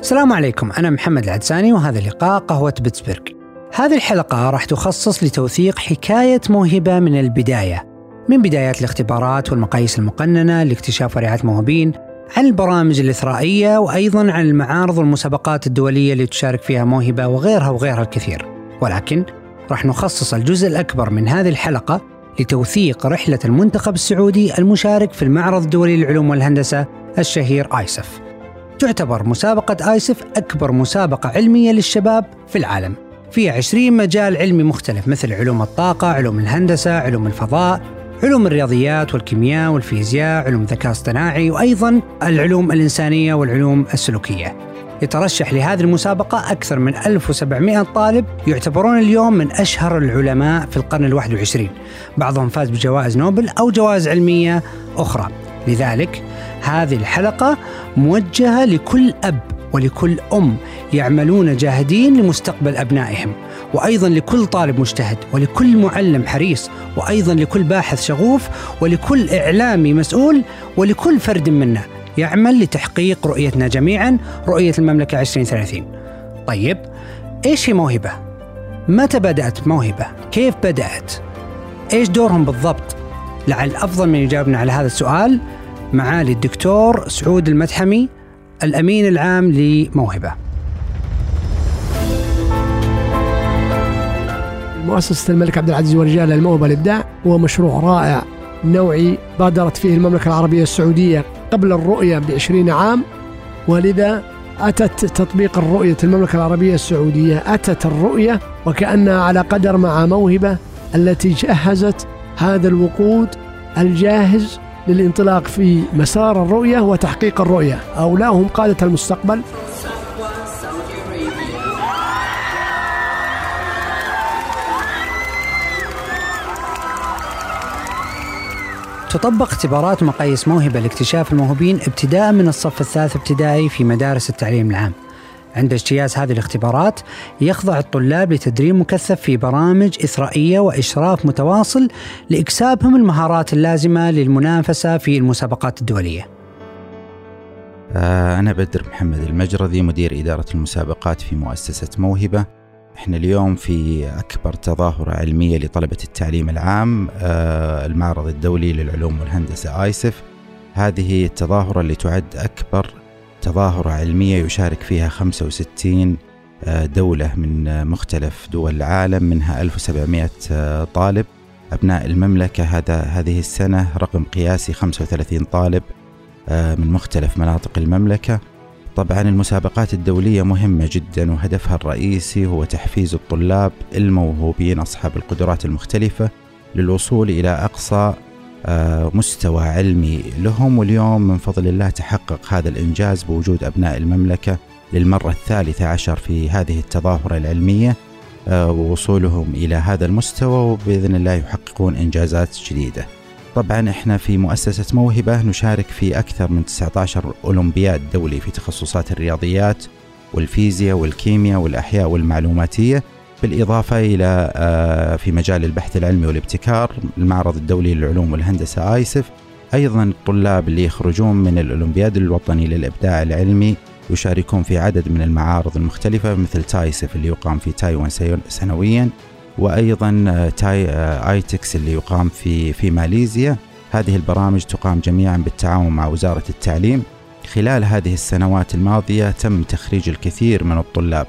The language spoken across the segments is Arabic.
السلام عليكم أنا محمد العدساني وهذا لقاء قهوة بيتسبرغ. هذه الحلقة راح تخصص لتوثيق حكاية موهبة من البداية من بدايات الاختبارات والمقاييس المقننة لاكتشاف ورعاية موهوبين عن البرامج الإثرائية وأيضا عن المعارض والمسابقات الدولية اللي تشارك فيها موهبة وغيرها وغيرها الكثير. ولكن راح نخصص الجزء الأكبر من هذه الحلقة لتوثيق رحلة المنتخب السعودي المشارك في المعرض الدولي للعلوم والهندسة الشهير آيسف تعتبر مسابقة آيسف أكبر مسابقة علمية للشباب في العالم. فيها 20 مجال علمي مختلف مثل علوم الطاقة، علوم الهندسة، علوم الفضاء، علوم الرياضيات والكيمياء والفيزياء، علوم الذكاء الاصطناعي وأيضا العلوم الإنسانية والعلوم السلوكية. يترشح لهذه المسابقة أكثر من 1700 طالب يعتبرون اليوم من أشهر العلماء في القرن الواحد وعشرين. بعضهم فاز بجوائز نوبل أو جوائز علمية أخرى. لذلك هذه الحلقة موجهة لكل أب ولكل أم يعملون جاهدين لمستقبل أبنائهم وأيضا لكل طالب مجتهد ولكل معلم حريص وأيضا لكل باحث شغوف ولكل إعلامي مسؤول ولكل فرد منا يعمل لتحقيق رؤيتنا جميعا رؤية المملكة 2030 طيب إيش هي موهبة؟ متى بدأت موهبة؟ كيف بدأت؟ إيش دورهم بالضبط؟ لعل أفضل من يجاوبنا على هذا السؤال معالي الدكتور سعود المدحمي الأمين العام لموهبة. مؤسسة الملك عبد العزيز ورجال الموهبة الإبداع هو مشروع رائع نوعي بادرت فيه المملكة العربية السعودية قبل الرؤية بعشرين عام ولذا أتت تطبيق الرؤية المملكة العربية السعودية. أتت الرؤية وكأنها على قدر مع موهبة التي جهزت هذا الوقود الجاهز للانطلاق في مسار الرؤية وتحقيق الرؤية. هؤلاء هم قادة المستقبل. تطبق اختبارات مقاييس موهبة لاكتشاف الموهوبين ابتداء من الصف الثالث ابتدائي في مدارس التعليم العام. عند اجتياز هذه الاختبارات يخضع الطلاب لتدريب مكثف في برامج إثرائية وإشراف متواصل لإكسابهم المهارات اللازمة للمنافسة في المسابقات الدولية. آه، أنا بدر محمد المجرذي مدير إدارة المسابقات في مؤسسة موهبة. إحنا اليوم في أكبر تظاهرة علمية لطلبة التعليم العام آه، المعرض الدولي للعلوم والهندسة آيسف. هذه التظاهرة اللي تعد أكبر تظاهرة علمية يشارك فيها 65 آه، دولة من آه، مختلف دول العالم منها 1700 آه، طالب. أبناء المملكة هذا هذه السنة رقم قياسي 35 طالب من مختلف مناطق المملكة. طبعا المسابقات الدولية مهمة جدا وهدفها الرئيسي هو تحفيز الطلاب الموهوبين أصحاب القدرات المختلفة للوصول إلى أقصى مستوى علمي لهم واليوم من فضل الله تحقق هذا الإنجاز بوجود أبناء المملكة للمرة الثالثة عشر في هذه التظاهرة العلمية آه، ووصولهم إلى هذا المستوى وبإذن الله يحققون إنجازات جديدة. طبعا إحنا في مؤسسة موهبة نشارك في أكثر من 19 أولمبياد دولي في تخصصات الرياضيات والفيزياء والكيمياء والأحياء والمعلوماتية. بالإضافة إلى آه، في مجال البحث العلمي والابتكار المعرض الدولي للعلوم والهندسة ISEF أيضا الطلاب اللي يخرجون من الأولمبياد الوطني للإبداع العلمي يشاركون في عدد من المعارض المختلفة مثل TISF اللي يقام في تايوان سنويا وأيضا آه، تاي آه، ITEX اللي يقام في في ماليزيا. هذه البرامج تقام جميعا بالتعاون مع وزارة التعليم. خلال هذه السنوات الماضية تم تخريج الكثير من الطلاب.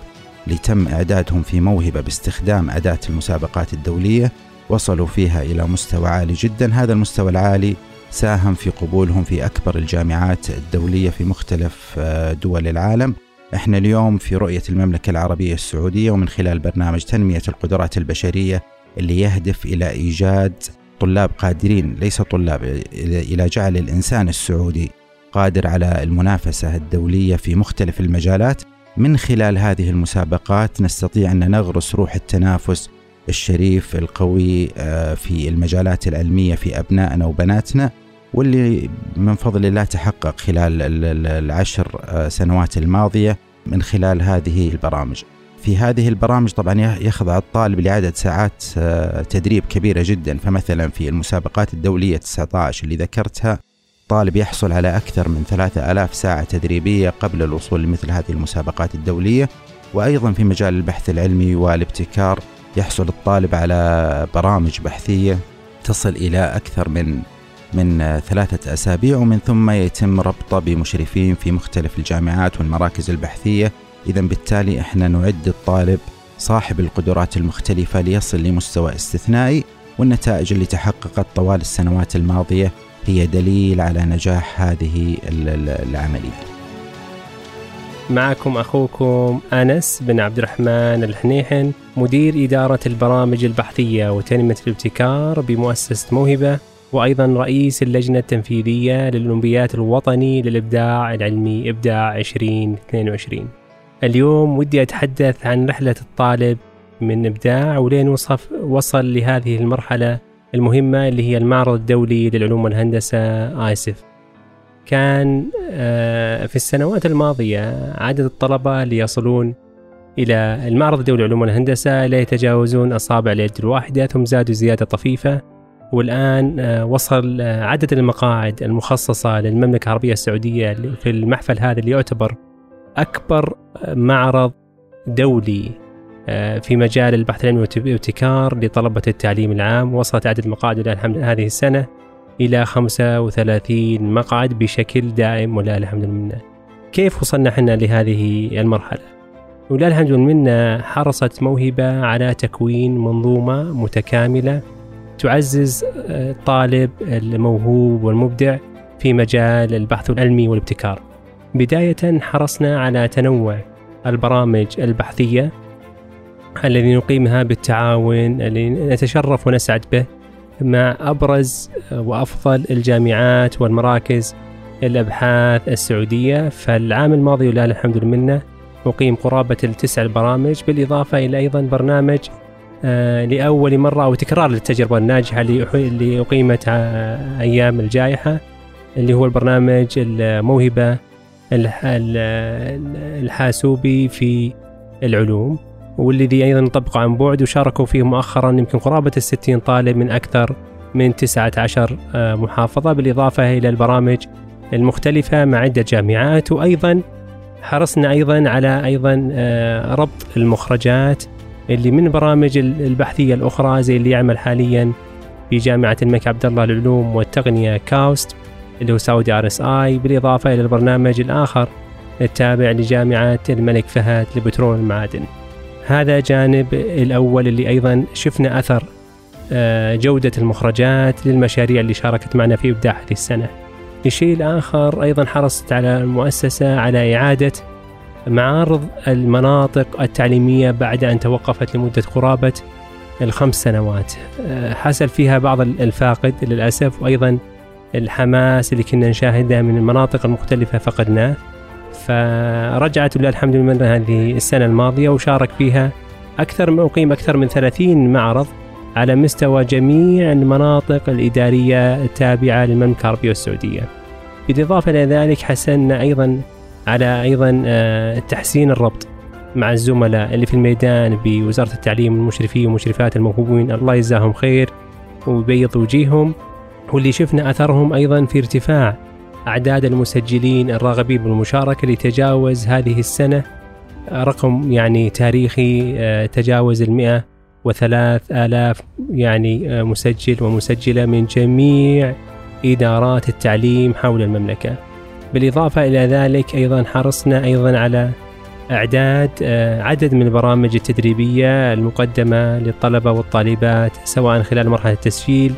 لتم إعدادهم في موهبة باستخدام أداة المسابقات الدولية وصلوا فيها إلى مستوى عالي جدا. هذا المستوى العالي ساهم في قبولهم في أكبر الجامعات الدولية في مختلف آه، دول العالم. إحنا اليوم في رؤية المملكة العربية السعودية ومن خلال برنامج تنمية القدرات البشرية اللي يهدف إلى إيجاد طلاب قادرين ليس طلاب إلى جعل الإنسان السعودي قادر على المنافسة الدولية في مختلف المجالات. من خلال هذه المسابقات نستطيع أن نغرس روح التنافس الشريف القوي آه، في المجالات العلمية في أبنائنا وبناتنا واللي من فضل الله تحقق خلال العشر آه، سنوات الماضية من خلال هذه البرامج. في هذه البرامج طبعا يخضع الطالب لعدد ساعات آه، تدريب كبيرة جدا. فمثلا في المسابقات الدولية 19 اللي ذكرتها الطالب يحصل على أكثر من ثلاثة ألاف ساعة تدريبية قبل الوصول لمثل هذه المسابقات الدولية وأيضا في مجال البحث العلمي والابتكار يحصل الطالب على برامج بحثية تصل إلى أكثر من من ثلاثة أسابيع ومن ثم يتم ربطه بمشرفين في مختلف الجامعات والمراكز البحثية. إذا بالتالي إحنا نعد الطالب صاحب القدرات المختلفة ليصل لمستوى استثنائي والنتائج اللي تحققت طوال السنوات الماضية هي دليل على نجاح هذه العملية. معكم أخوكم أنس بن عبد الرحمن الحنيحن مدير إدارة البرامج البحثية وتنمية الابتكار بمؤسسة موهبة وأيضا رئيس اللجنة التنفيذية للأولمبيات الوطني للإبداع العلمي إبداع 2022 اليوم ودي أتحدث عن رحلة الطالب من إبداع ولين وصف وصل لهذه المرحلة المهمة اللي هي المعرض الدولي للعلوم والهندسة آيسف كان آه، في السنوات الماضية عدد الطلبة اللي يصلون إلى المعرض الدولي للعلوم والهندسة لا يتجاوزون أصابع اليد الواحدة ثم زادوا زيادة طفيفة. والآن آه، وصل آه، عدد المقاعد المخصصة للمملكة العربية السعودية في المحفل هذا اللي يعتبر أكبر معرض دولي. في مجال البحث العلمي والابتكار لطلبة التعليم العام وصلت عدد المقاعد لله الحمد هذه السنة إلى 35 مقعد بشكل دائم ولله الحمد والمنة كيف وصلنا إحنا لهذه المرحلة؟ ولله الحمد والمنة حرصت موهبة على تكوين منظومة متكاملة تعزز الطالب الموهوب والمبدع في مجال البحث العلمي والابتكار بداية حرصنا على تنوع البرامج البحثية الذي نقيمها بالتعاون الذي نتشرف ونسعد به مع أبرز وأفضل الجامعات والمراكز الأبحاث السعودية. فالعام الماضي ولله الحمد لله أقيم قرابة التسع البرامج بالإضافة إلى أيضا برنامج آه، لأول مرة أو تكرار للتجربة الناجحة اللي أقيمت آه، أيام الجائحة اللي هو البرنامج الموهبة الحاسوبي في العلوم. والذي أيضا طبقوا عن بعد وشاركوا فيه مؤخرا يمكن قرابة الستين طالب من أكثر من 19 آه، محافظة بالإضافة إلى البرامج المختلفة مع عدة جامعات. وأيضا حرصنا أيضا على أيضا آه، ربط المخرجات اللي من برامج البحثية الأخرى زي اللي يعمل حاليا في جامعة الملك عبد الله للعلوم والتقنية KAUST اللي هو Saudi RSI. بالإضافة إلى البرنامج الآخر التابع لجامعة الملك فهد للبترول والمعادن. هذا جانب الأول اللي أيضا شفنا أثر آه، جودة المخرجات للمشاريع اللي شاركت معنا في إبداع هذه السنة. الشيء الآخر أيضا حرصت على المؤسسة على إعادة معارض المناطق التعليمية بعد أن توقفت لمدة قرابة الخمس سنوات. آه، حصل فيها بعض الفاقد للأسف وأيضا الحماس اللي كنا نشاهده من المناطق المختلفة فقدناه. فرجعت لله الحمد لله هذه السنة الماضية وشارك فيها أكثر من أقيم أكثر من 30 معرض على مستوى جميع المناطق الإدارية التابعة للمملكة العربية السعودية. بالإضافة إلى ذلك حسنا أيضا على أيضا آه، تحسين الربط مع الزملاء اللي في الميدان بوزارة التعليم المشرفين ومشرفات الموهوبين. الله يجزاهم خير ويبيض وجيههم. واللي شفنا أثرهم أيضا في ارتفاع أعداد المسجلين الراغبين بالمشاركة لتجاوز هذه السنة رقم يعني تاريخي آه، تجاوز المئة وثلاث آلاف يعني آه، مسجل ومسجلة من جميع إدارات التعليم حول المملكة. بالإضافة إلى ذلك أيضا حرصنا أيضا على إعداد آه، عدد من البرامج التدريبية المقدمة للطلبة والطالبات سواء خلال مرحلة التسجيل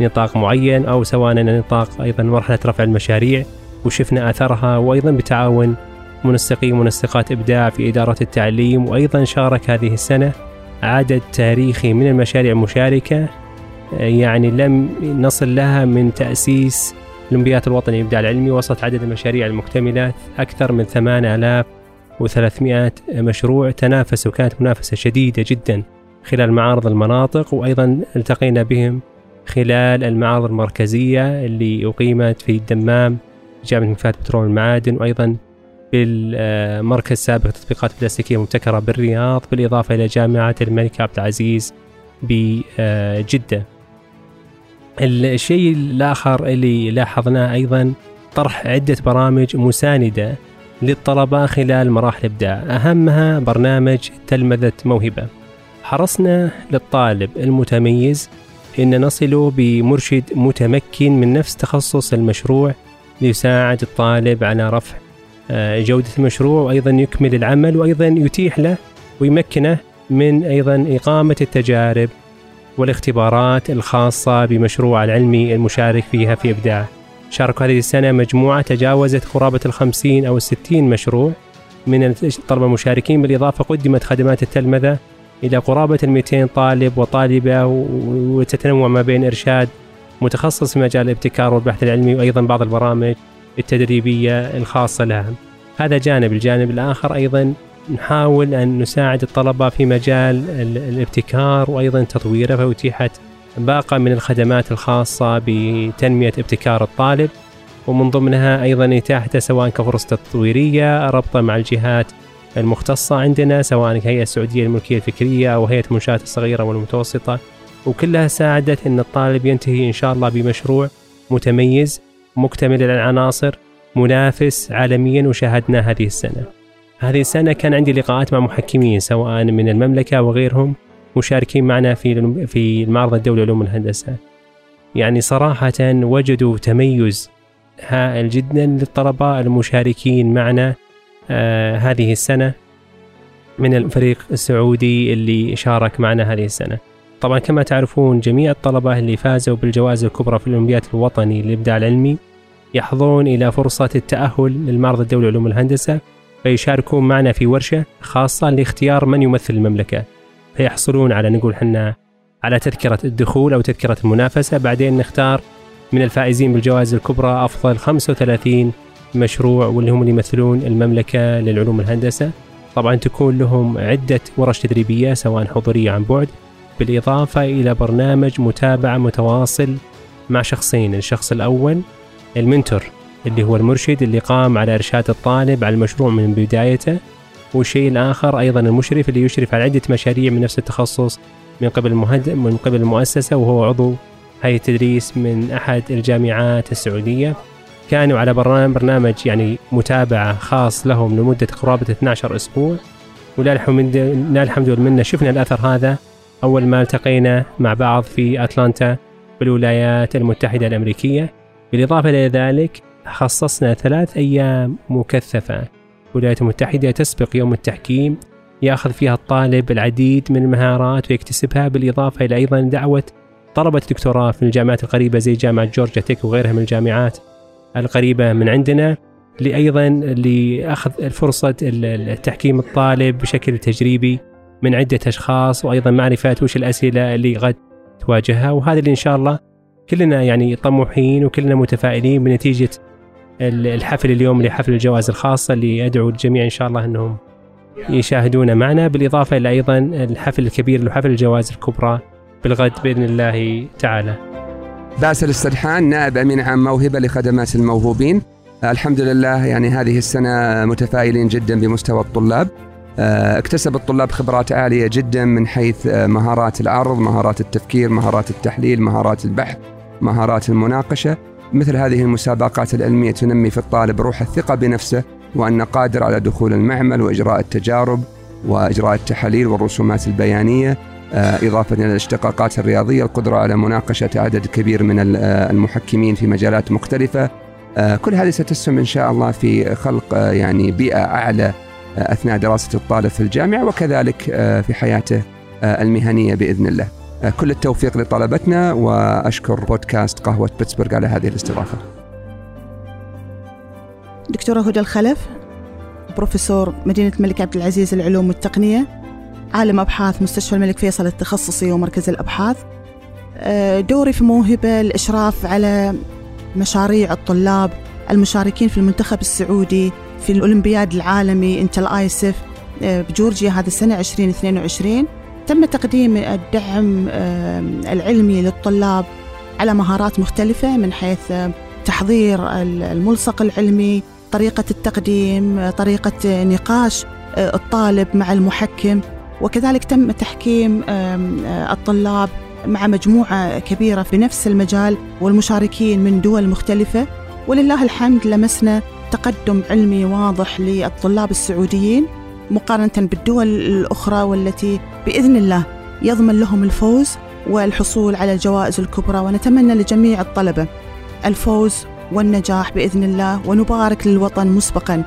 نطاق معين أو سواء نطاق أيضا مرحلة رفع المشاريع وشفنا أثرها وأيضا بتعاون منسقي ومنسقات إبداع في إدارة التعليم وأيضا شارك هذه السنة عدد تاريخي من المشاريع المشاركة يعني لم نصل لها من تأسيس الأولمبياد الوطني للإبداع العلمي وصلت عدد المشاريع المكتملة أكثر من 8300 مشروع تنافسوا وكانت منافسة شديدة جدا خلال معارض المناطق وأيضا التقينا بهم خلال المعارض المركزية اللي أقيمت في الدمام جامعة مكفات بترول المعادن وأيضا بالمركز سابق تطبيقات بلاستيكية مبتكرة بالرياض بالإضافة إلى جامعة الملك عبد العزيز بجدة. الشيء الآخر اللي لاحظناه أيضا طرح عدة برامج مساندة للطلبة خلال مراحل الإبداع. أهمها برنامج تلمذة موهبة. حرصنا للطالب المتميز أن نصل بمرشد متمكن من نفس تخصص المشروع ليساعد الطالب على رفع آه، جودة المشروع وأيضا يكمل العمل وأيضا يتيح له ويمكنه من أيضا إقامة التجارب والاختبارات الخاصة بمشروع العلمي المشارك فيها في إبداع. شاركوا هذه السنة مجموعة تجاوزت قرابة الخمسين أو الستين مشروع من الطلبة المشاركين بالإضافة قدمت خدمات التلمذة إلى قرابة ال 200 طالب وطالبة وتتنوع ما بين إرشاد متخصص في مجال الابتكار والبحث العلمي وأيضا بعض البرامج التدريبية الخاصة لها. هذا جانب. الجانب الآخر أيضا نحاول أن نساعد الطلبة في مجال الابتكار وأيضا تطويره فأتيحت باقة من الخدمات الخاصة بتنمية ابتكار الطالب. ومن ضمنها أيضا إتاحته سواء كفرص تطويرية ربطه مع الجهات المختصة عندنا سواء الهيئة السعودية للملكية الفكرية أو هيئة المنشآت الصغيرة والمتوسطة وكلها ساعدت أن الطالب ينتهي إن شاء الله بمشروع متميز مكتمل العناصر منافس عالميا وشاهدناه هذه السنة. هذه السنة كان عندي لقاءات مع محكمين سواء من المملكة وغيرهم مشاركين معنا في في المعرض الدولي لعلوم الهندسة. يعني صراحة وجدوا تميز هائل جدا للطلبة المشاركين معنا هذه السنة من الفريق السعودي اللي شارك معنا هذه السنة. طبعا كما تعرفون جميع الطلبة اللي فازوا بالجوائز الكبرى في الأولمبياد الوطني للإبداع العلمي يحظون إلى فرصة التأهل للمعرض الدولي لعلوم الهندسة فيشاركون معنا في ورشة خاصة لاختيار من يمثل المملكة. فيحصلون على نقول حنا على تذكرة الدخول أو تذكرة المنافسة. بعدين نختار من الفائزين بالجوائز الكبرى أفضل 35 مشروع واللي هم اللي يمثلون المملكة للعلوم الهندسة طبعا تكون لهم عدة ورش تدريبية سواء حضورية عن بعد بالإضافة إلى برنامج متابعة متواصل مع شخصين الشخص الأول المنتور اللي هو المرشد اللي قام على إرشاد الطالب على المشروع من بدايته والشيء الآخر أيضا المشرف اللي يشرف على عدة مشاريع من نفس التخصص من قبل المهد من قبل المؤسسة وهو عضو هيئة التدريس من أحد الجامعات السعودية. كانوا على برنامج يعني متابعة خاص لهم لمدة قرابة 12 أسبوع. ولله الحمد والمنة شفنا الأثر هذا أول ما التقينا مع بعض في أتلانتا بالولايات المتحدة الأمريكية. بالإضافة إلى ذلك خصصنا ثلاث أيام مكثفة. الولايات المتحدة تسبق يوم التحكيم يأخذ فيها الطالب العديد من المهارات ويكتسبها. بالإضافة إلى أيضا دعوة طلبة الدكتوراه في الجامعات القريبة زي جامعة جورجيا تك وغيرها من الجامعات. القريبة من عندنا لأيضا لأخذ فرصة التحكيم الطالب بشكل تجريبي من عدة أشخاص وأيضا معرفة وش الأسئلة اللي قد تواجهها. وهذا اللي إن شاء الله كلنا يعني طموحين وكلنا متفائلين بنتيجة الحفل اليوم لحفل الجوائز الخاصة اللي أدعو الجميع إن شاء الله أنهم يشاهدون معنا. بالإضافة إلى أيضا الحفل الكبير لحفل الجوائز الكبرى بالغد بإذن الله تعالى. باسل السرحان نائب أمين عام موهبة لخدمات الموهوبين. الحمد لله يعني هذه السنة متفائلين جدا بمستوى الطلاب. آه، اكتسب الطلاب خبرات عالية جدا من حيث آه، مهارات العرض مهارات التفكير مهارات التحليل مهارات البحث مهارات المناقشة. مثل هذه المسابقات العلمية تنمي في الطالب روح الثقة بنفسه وأنه قادر على دخول المعمل وإجراء التجارب وإجراء التحاليل والرسومات البيانية. آه، إضافة إلى الاشتقاقات الرياضية القدرة على مناقشة عدد كبير من المحكمين في مجالات مختلفة كل هذه ستسهم إن شاء الله في خلق يعني بيئة أعلى أثناء دراسة الطالب في الجامعة وكذلك آه، في حياته آه، المهنية بإذن الله. آه، كل التوفيق لطلبتنا وأشكر بودكاست قهوة بيتسبرغ على هذه الاستضافة. دكتورة هدى الخلف بروفيسور مدينة الملك عبد العزيز للعلوم والتقنية عالم أبحاث مستشفى الملك فيصل التخصصي ومركز الأبحاث. دوري في موهبة الإشراف على مشاريع الطلاب المشاركين في المنتخب السعودي في الأولمبياد العالمي إنتل آيسف آه، بجورجيا هذا السنة 2022 تم تقديم الدعم آه، العلمي للطلاب على مهارات مختلفة من حيث آه، تحضير الملصق العلمي طريقة التقديم طريقة نقاش الطالب مع المحكم. وكذلك تم تحكيم الطلاب مع مجموعة كبيرة بنفس المجال والمشاركين من دول مختلفة. ولله الحمد لمسنا تقدم علمي واضح للطلاب السعوديين مقارنة بالدول الأخرى والتي بإذن الله يضمن لهم الفوز والحصول على الجوائز الكبرى. ونتمنى لجميع الطلبة الفوز والنجاح بإذن الله ونبارك للوطن مسبقا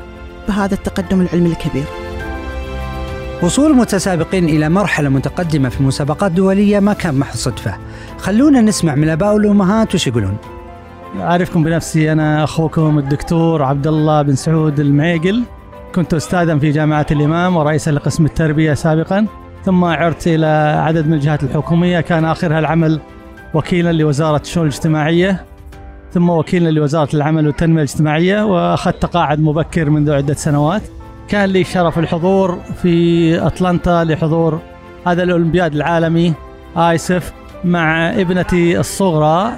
بهذا التقدم العلمي الكبير. وصول المتسابقين إلى مرحلة متقدمة في مسابقات دولية ما كان محض صدفة. خلونا نسمع من الآباء والأمهات وش يقولون. أعرفكم بنفسي أنا أخوكم الدكتور عبد الله بن سعود المعيقل. كنت أستاذا في جامعة الإمام ورئيسا لقسم التربية سابقا ثم عرت إلى عدد من الجهات الحكومية. كان آخرها العمل وكيلا لوزارة الشؤون الاجتماعية ثم وكيلا لوزارة العمل والتنمية الاجتماعية وأخذت تقاعد مبكر منذ عدة سنوات. كان لي شرف الحضور في أطلنطا لحضور هذا الأولمبياد العالمي آيسف مع ابنتي الصغرى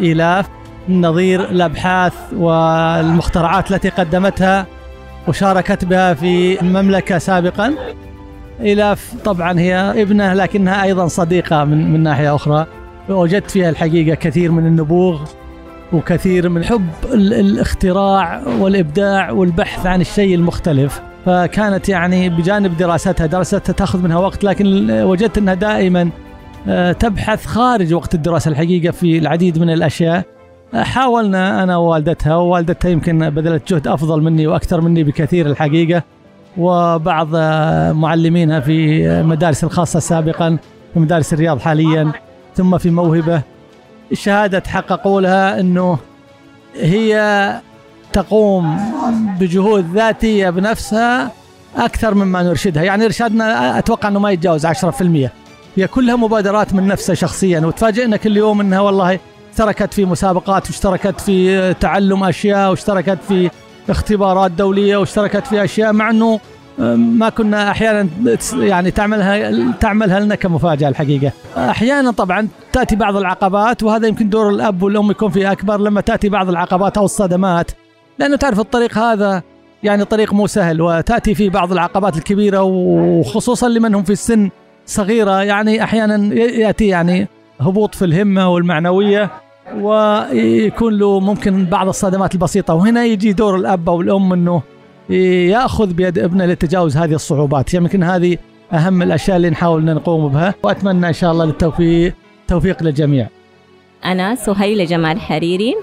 إيلاف نظير الأبحاث والمخترعات التي قدمتها وشاركت بها في المملكة سابقا. إيلاف طبعا هي ابنة لكنها أيضا صديقة من, من ناحية أخرى. وجدت فيها الحقيقة كثير من النبوغ وكثير من حب الاختراع والإبداع والبحث عن الشيء المختلف. فكانت يعني بجانب دراستها دراستها تاخذ منها وقت لكن وجدت أنها دائما آه، تبحث خارج وقت الدراسة الحقيقة في العديد من الأشياء. حاولنا أنا ووالدتها ووالدتها يمكن بذلت جهد أفضل مني وأكثر مني بكثير الحقيقة. وبعض آه، معلمينها في المدارس الخاصة سابقا في مدارس الرياض حاليا ثم في موهبة. الشهادة تحققوا لها إنه هي تقوم بجهود ذاتية بنفسها أكثر مما نرشدها، يعني إرشادنا أتوقع إنه ما يتجاوز 10%. هي كلها مبادرات من نفسها شخصيا وتفاجئنا كل يوم إنها والله اشتركت في مسابقات واشتركت في تعلم أشياء واشتركت في اختبارات دولية واشتركت في أشياء مع إنه ما كنا أحيانا يعني تعملها تعملها لنا كمفاجأة الحقيقة. أحيانا طبعا تأتي بعض العقبات وهذا يمكن دور الأب والأم يكون فيه أكبر لما تأتي بعض العقبات أو الصدمات لأنه تعرف الطريق هذا يعني طريق مو سهل وتأتي فيه بعض العقبات الكبيرة وخصوصا لمن هم في السن صغيرة. يعني أحيانا يأتي يعني هبوط في الهمة والمعنوية ويكون له ممكن بعض الصدمات البسيطة. وهنا يجي دور الأب أو الأم إنه يأخذ بيد ابنه لتجاوز هذه الصعوبات. يمكن يعني هذه أهم الأشياء اللي نحاول نقوم بها وأتمنى إن شاء الله للتوفيق توفيق للجميع. أنا سهيلة جمال حريري.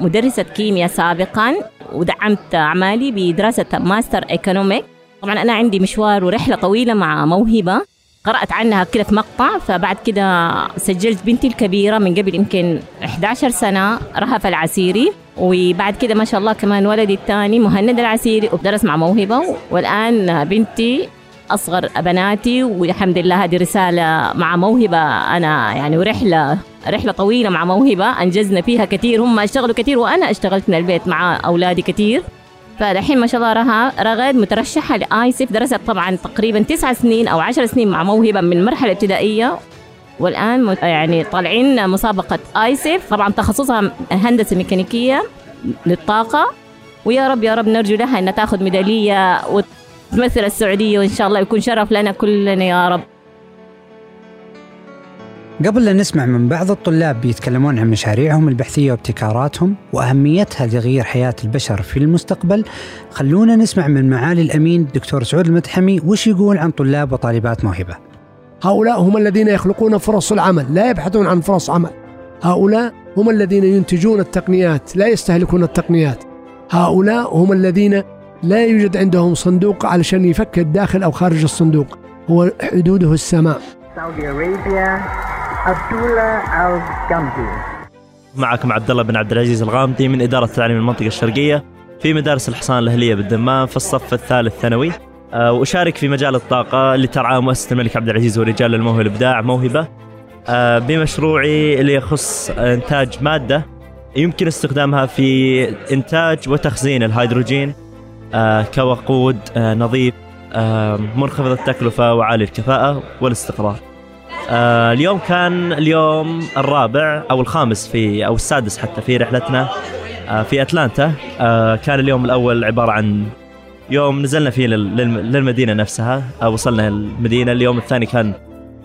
مدرسة كيمياء سابقا ودعمت أعمالي بدراسة ماستر economic. طبعا أنا عندي مشوار ورحلة طويلة مع موهبة. قرأت عنها كده في مقطع فبعد كده سجلت بنتي الكبيرة من قبل يمكن 11 سنة رهف العسيري. وبعد كده ما شاء الله كمان ولدي الثاني مهند العسيري ودرس مع موهبة. والآن بنتي أصغر بناتي والحمد لله هذه رسالة مع موهبة. أنا يعني ورحلة رحلة طويلة مع موهبة أنجزنا فيها كثير هم اشتغلوا كثير وأنا اشتغلت من البيت مع أولادي كثير. فالحين ما شاء الله رها رغد مترشحة لآيسف درست طبعا تقريبا تسع سنين أو عشر سنين مع موهبة من مرحلة ابتدائية. والآن يعني طالعين مسابقة آيسف طبعا تخصصها هندسة ميكانيكية للطاقة. ويا رب يا رب نرجو لها أنها تاخذ ميدالية وتمثل السعودية وإن شاء الله يكون شرف لنا كلنا يا رب. قبل لا نسمع من بعض الطلاب بيتكلمون عن مشاريعهم البحثية وابتكاراتهم وأهميتها لتغيير حياة البشر في المستقبل. خلونا نسمع من معالي الأمين الدكتور سعود المتحمي وش يقول عن طلاب وطالبات موهبة. هؤلاء هم الذين يخلقون فرص العمل لا يبحثون عن فرص عمل. هؤلاء هم الذين ينتجون التقنيات لا يستهلكون التقنيات. هؤلاء هم الذين لا يوجد عندهم صندوق علشان يفك الداخل أو خارج الصندوق. هو حدوده السماء. معكم عبد الله بن عبد العزيز الغامدي من إدارة تعليم المنطقة الشرقية في مدارس الحصان الأهلية بالدمام في الصف الثالث ثانوي. آه، وأشارك في مجال الطاقة اللي ترعاه مؤسسة الملك عبد العزيز ورجال الموهبة والإبداع موهبة. آه، بمشروعي اللي يخص إنتاج مادة يمكن استخدامها في إنتاج وتخزين الهيدروجين. كوقود نظيف منخفض التكلفة وعالي الكفاءة والاستقرار. آه اليوم كان اليوم الرابع أو الخامس في أو السادس حتى في رحلتنا آه في أتلانتا. آه كان اليوم الأول عبارة عن يوم نزلنا فيه للمدينة نفسها. آه وصلنا المدينة. اليوم الثاني كان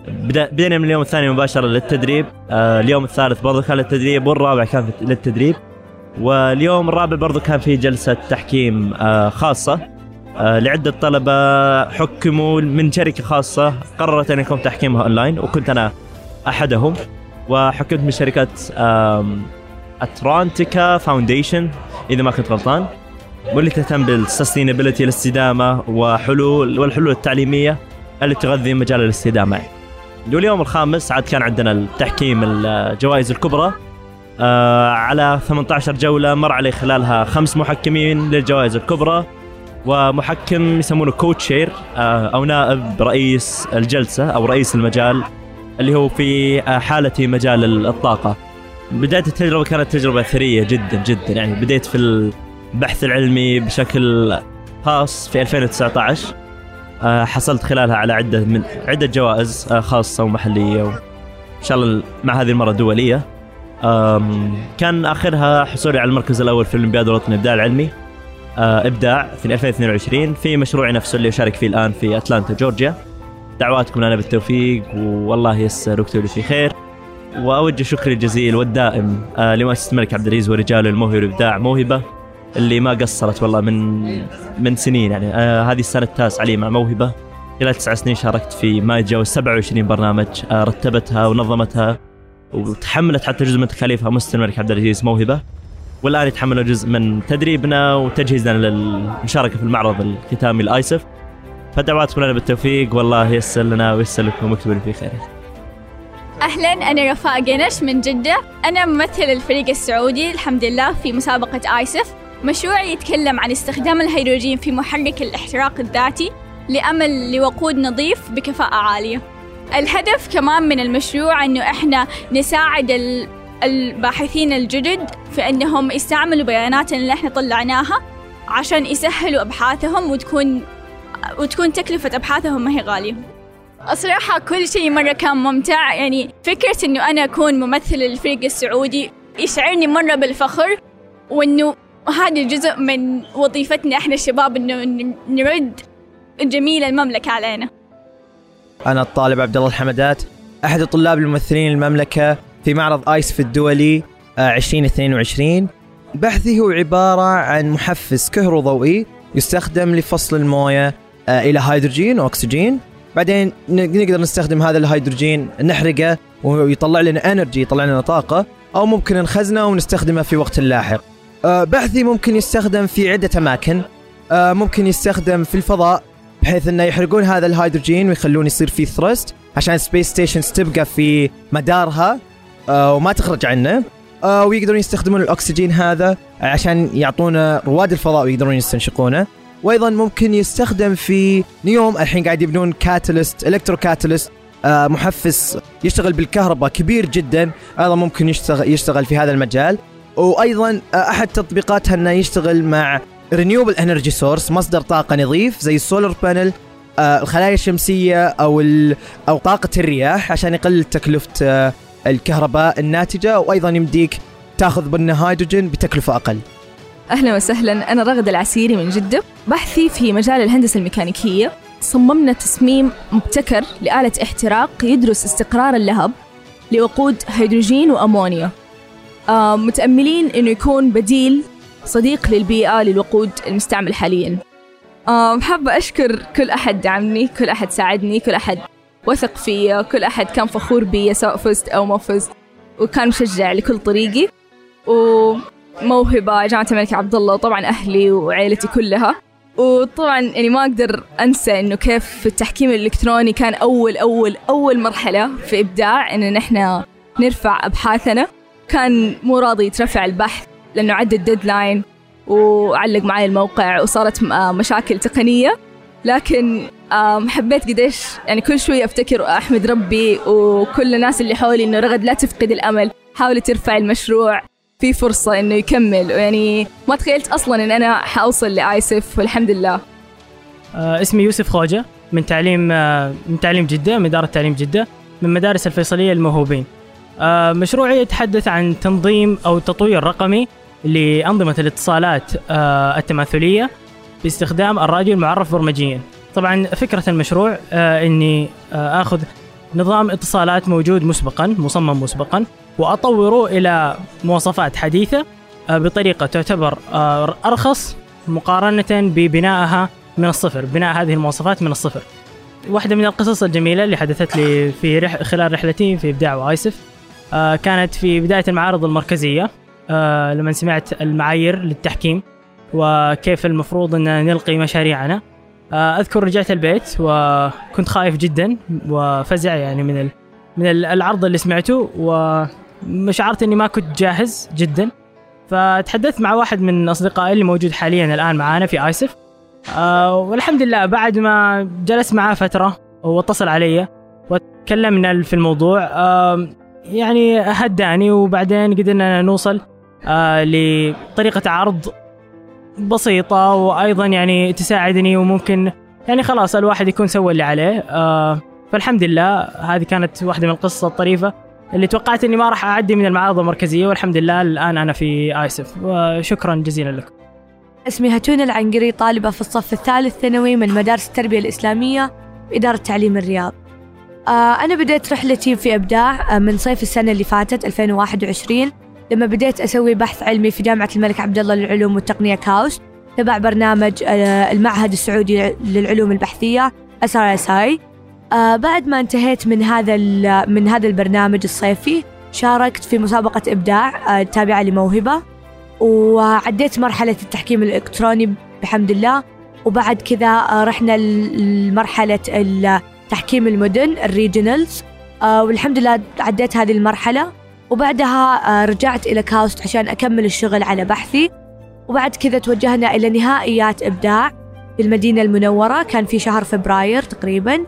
بدينا من اليوم الثاني مباشرة للتدريب. آه اليوم الثالث برضو كان للتدريب والرابع كان للتدريب. واليوم الرابع برضو كان في جلسة تحكيم آه خاصة. آه لعدة طلبة حكموا من شركة خاصة قررت أن يكون تحكيمها أونلاين وكنت أنا أحدهم. وحكمت من شركة آم، اترانتيكا foundation إذا ما كنت غلطان واللي تهتم بال sustainability الاستدامة وحلول والحلول التعليمية اللي تغذي مجال الاستدامة. واليوم الخامس عاد كان عندنا التحكيم الجوائز الكبرى. آه على 18 جولة مر علي خلالها خمس محكمين للجوائز الكبرى ومحكم يسمونه كوتشير آه أو نائب رئيس الجلسة أو رئيس المجال اللي هو في آه، حالتي مجال الطاقة. بداية التجربة كانت تجربة ثرية جدا جدا. يعني بديت في البحث العلمي بشكل خاص في 2019 آه، حصلت خلالها على عدة من عدة جوائز آه، خاصة ومحلية وإن شاء الله مع هذه المرة دولية. كان آخرها حصولي على المركز الأول في الأولمبياد الوطني الابداع العلمي. آه، إبداع في 2022 في مشروعي نفسه اللي أشارك فيه الآن في أتلانتا جورجيا. دعواتكم لنا بالتوفيق والله ييسر ويكتب في خير. واوجه شكري الجزيل والدائم آه، لمؤسسة الملك عبد العزيز ورجاله الموهبة والابداع موهبة اللي ما قصرت والله من من سنين يعني. آه هذه السنة التاسعه لي مع موهبة. خلال تسع سنين شاركت في ما يتجاوز 27 برنامج رتبتها ونظمتها. وتحملت حتى جزء من تكاليفها مؤسسه الملك عبد العزيز موهبة. والآن يتحملوا جزء من تدريبنا وتجهيزنا للمشاركة في المعرض الختامي الايسف فدعواتكم لنا بالتوفيق. والله ييسر لنا وييسر لكم ويكتب في خير. أهلا أنا رفاء جنش من جدة. أنا ممثل الفريق السعودي الحمد لله في مسابقة آيسف. مشروعي يتكلم عن استخدام الهيدروجين في محرك الاحتراق الذاتي لأمل لوقود نظيف بكفاءة عالية. الهدف كمان من المشروع أنه إحنا نساعد ال- الباحثين الجدد في أنهم يستعملوا بياناتنا اللي إحنا طلعناها عشان يسهلوا أبحاثهم وتكون وتكون تكلفة أبحاثهم ما هي غالية. الصراحة كل شيء مرة كان ممتع. يعني فكرة إنه أنا أكون ممثل للفريق السعودي يشعرني مرة بالفخر وإنه هذا جزء من وظيفتنا إحنا الشباب إنه نرد جميل المملكة علينا. أنا الطالب عبد الله الحمدات أحد الطلاب الممثلين المملكة في معرض آيسف الدولي آه، 2022 بحثي هو عبارة عن محفز كهروضوئي يستخدم لفصل الموية آه، إلى هيدروجين وأكسجين. بعدين نقدر نستخدم هذا الهيدروجين نحرقه ويطلع لنا انرجي يطلع لنا طاقة أو ممكن نخزنه ونستخدمه في وقت لاحق. آه، بحثي ممكن يستخدم في عدة أماكن. آه، ممكن يستخدم في الفضاء. بحيث إنه يحرقون هذا الهيدروجين ويخلون يصير فيه thrust عشان space stations تبقى في مدارها آه، وما تخرج عنه. آه، ويقدرون يستخدمون الأكسجين هذا عشان يعطونا رواد الفضاء ويقدرون يستنشقونه. وأيضا ممكن يستخدم في نيوم الحين قاعد يبنون catalyst electrocatalyst آه، محفز يشتغل بالكهرباء كبير جدا. أيضا ممكن يشتغل يشتغل في هذا المجال. وأيضا آه، أحد تطبيقاتها إنه يشتغل مع renewable energy source مصدر طاقة نظيف زي ال solar panel آه، الخلايا الشمسية أو أو طاقة الرياح عشان يقلل تكلفة آه، الكهرباء الناتجة وأيضا يمديك تأخذ منه هيدروجين بتكلفة أقل. أهلا وسهلا أنا رغد العسيري من جدة. بحثي في مجال الهندسة الميكانيكية. صممنا تصميم مبتكر لآلة احتراق يدرس استقرار اللهب لوقود هيدروجين وأمونيا. آه متأملين أنه يكون بديل صديق للبيئة للوقود المستعمل حاليا. آه حابة أشكر كل أحد دعمني كل أحد ساعدني كل أحد وثق فيا كل أحد كان فخور بي سواء فزت أو ما فزت وكان مشجع لكل طريقي. وموهبة جامعة الملك عبد الله وطبعا أهلي وعائلتي كلها. وطبعا يعني ما أقدر أنسى إنه كيف التحكيم الإلكتروني كان أول أول أول مرحلة في إبداع إن نحن نرفع أبحاثنا. كان مو راضي يترفع البحث لأنه عدى الديدلاين وعلق معي الموقع وصارت آه مشاكل تقنية. لكن آم، حبيت قديش يعني كل شوي أفتكر وأحمد ربي وكل الناس اللي حولي إنه رغد لا تفقد الأمل حاولي ترفع المشروع في فرصة إنه يكمل. يعني ما تخيلت أصلا إن أنا حأوصل لآيسف والحمد لله. آه، اسمي يوسف خوجة من تعليم آه، من تعليم جدة من إدارة تعليم جدة من مدارس الفيصلية للموهوبين آه، مشروعي يتحدث عن تنظيم أو تطوير رقمي لأنظمة الاتصالات آه، التماثلية باستخدام الراديو المعرف برمجيا طبعا فكرة المشروع آه، إني آه، آخذ نظام اتصالات موجود مسبقا مصمم مسبقا وأطوره إلى مواصفات حديثة آه، بطريقة تعتبر أرخص مقارنة ببنائها من الصفر، بناء هذه المواصفات من الصفر. واحدة من القصص الجميلة اللي حدثت لي في رح خلال رحلتي في إبداع وآيسف كانت في بداية المعارض المركزية آه لما سمعت المعايير للتحكيم وكيف المفروض أن نلقي مشاريعنا. آه أذكر رجعت البيت وكنت خايف جدا وفزع يعني من من العرض اللي سمعته وشعرت إني ما كنت جاهز جدا. فتحدثت مع واحد من أصدقائي اللي موجود حاليا الآن معانا في آيسف. آه والحمد لله بعد ما جلست معاه فترة واتصل علي وتكلمنا في الموضوع يعني هداني وبعدين قدرنا نوصل آه لطريقة عرض بسيطة وأيضا يعني تساعدني وممكن يعني خلاص الواحد يكون سوى اللي عليه. آه فالحمد لله هذه كانت واحدة من القصص الطريفة اللي توقعت إني ما راح أعدي من المعارض المركزية والحمد لله الآن أنا في آيسف. وشكرا جزيلا لكم. اسمي هتون العنقري طالبة في الصف الثالث ثانوي من مدارس التربية الإسلامية بإدارة تعليم الرياض. آه أنا بديت رحلتي في إبداع آه من صيف السنة اللي فاتت 2021 لما بديت أسوي بحث علمي في جامعة الملك عبد الله للعلوم والتقنية كاوس تبع برنامج آه المعهد السعودي للعلوم البحثية SRSI آه بعد ما انتهيت من هذا من هذا البرنامج الصيفي شاركت في مسابقة إبداع آه تابعة لموهبة وعديت مرحلة التحكيم الإلكتروني بحمد الله. وبعد كذا رحنا لمرحلة تحكيم المدن ال regionals والحمد لله عديت هذه المرحلة. وبعدها آه، رجعت إلى كاوست عشان أكمل الشغل على بحثي. وبعد كذا توجهنا إلى نهائيات إبداع في المدينة المنورة. كان في شهر فبراير تقريبا.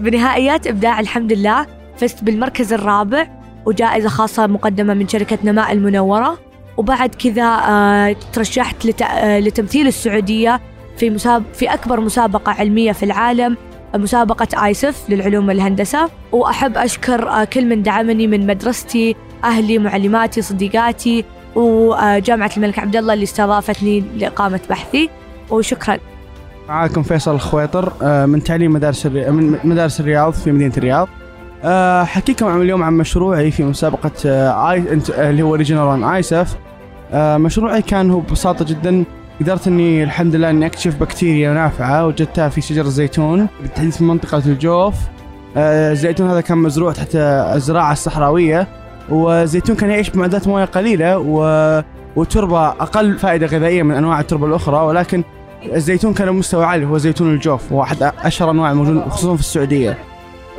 بنهائيات إبداع الحمد لله فزت بالمركز الرابع وجائزة خاصة مقدمة من شركة نماء المنورة. وبعد كذا آه، ترشحت آه، لتمثيل السعودية في مساب في أكبر مسابقة علمية في العالم مسابقة آيسف للعلوم والهندسة. وأحب أشكر كل من دعمني من مدرستي أهلي معلماتي صديقاتي وجامعة الملك عبد الله اللي استضافتني لإقامة بحثي. وشكرا. معاكم فيصل الخويطر من تعليم مدارس من مدارس الرياض في مدينة الرياض. أحكيكم اليوم عن مشروعي في مسابقة آي اللي هو regional 1 ISEF آه، مشروعي كان هو ببساطة جدا قدرت إني الحمد لله إني أكتشف بكتيريا نافعة وجدتها في شجر الزيتون بالتحديد في منطقة الجوف. آه، الزيتون هذا كان مزروع تحت الزراعة الصحراوية. والزيتون كان يعيش بمعدلات مويه قليلة و... وتربة أقل فائدة غذائية من أنواع التربة الأخرى ولكن الزيتون كان مستوى عالي هو زيتون الجوف هو أحد أشهر أنواع الموجود خصوصا في السعودية.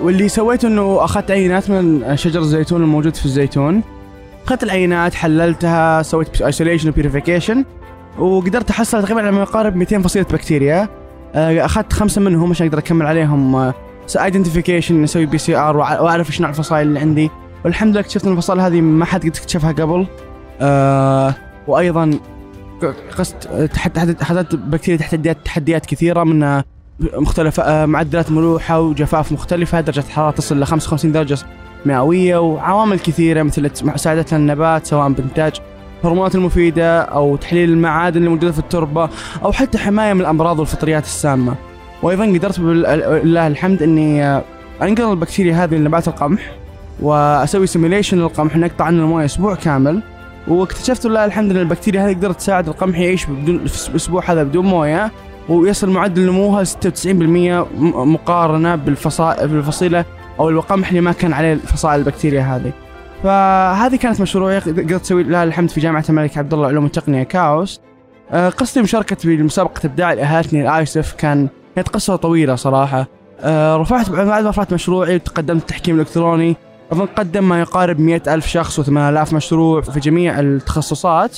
واللي سويته أنه أخذت عينات من شجر الزيتون الموجود في الزيتون أخذت العينات حللتها سويت isolation و purification وقدرت أحصل تقريبا على ما يقارب 200 فصيلة بكتيريا. آه، أخذت خمسة منهم عشان أقدر أكمل عليهم identification أسوي PCR وأعرف إيش نوع الفصائل اللي عندي. والحمد لله اكتشفت الفصائل هذه ما حد قد اكتشفها قبل. أه وأيضا قست تحديات بكتيريا تحديات تحديات كثيرة من مختلفة آه، معدلات ملوحة وجفاف مختلفة درجة حرارة تصل ل 55 درجة مئوية وعوامل كثيرة مثل مساعدة النبات سواء بإنتاج الهرمونات المفيدة أو تحليل المعادن اللي موجودة في التربة أو حتى حماية من الأمراض والفطريات السامة. وأيضا قدرت بالله الحمد أني آه، أنقل البكتيريا هذه لنبات القمح. وأسوي سيميليشن للقمح نقطع عنه الموية أسبوع كامل. واكتشفت لله الحمد ان البكتيريا هذه قدرت تساعد القمح يعيش بدون في الأسبوع هذا بدون موية. ويصل معدل نموها 96% مقارنة بالفصائل بالفصيلة أو القمح اللي ما كان عليه فصائل البكتيريا هذه. فهذه كانت مشروعي. قدرت أسوي لها الحمد في جامعة الملك عبد الله علوم التقنية كاوس. آه، قصتي مشاركتي مسابقه إبداع اللي اهلتني الايسف كان كانت قصة طويلة صراحة. آه، رفعت بعد ما رفعت مشروعي وتقدمت التحكيم الالكتروني اظن قدم ما يقارب مئة ألف شخص و8000 مشروع في جميع التخصصات.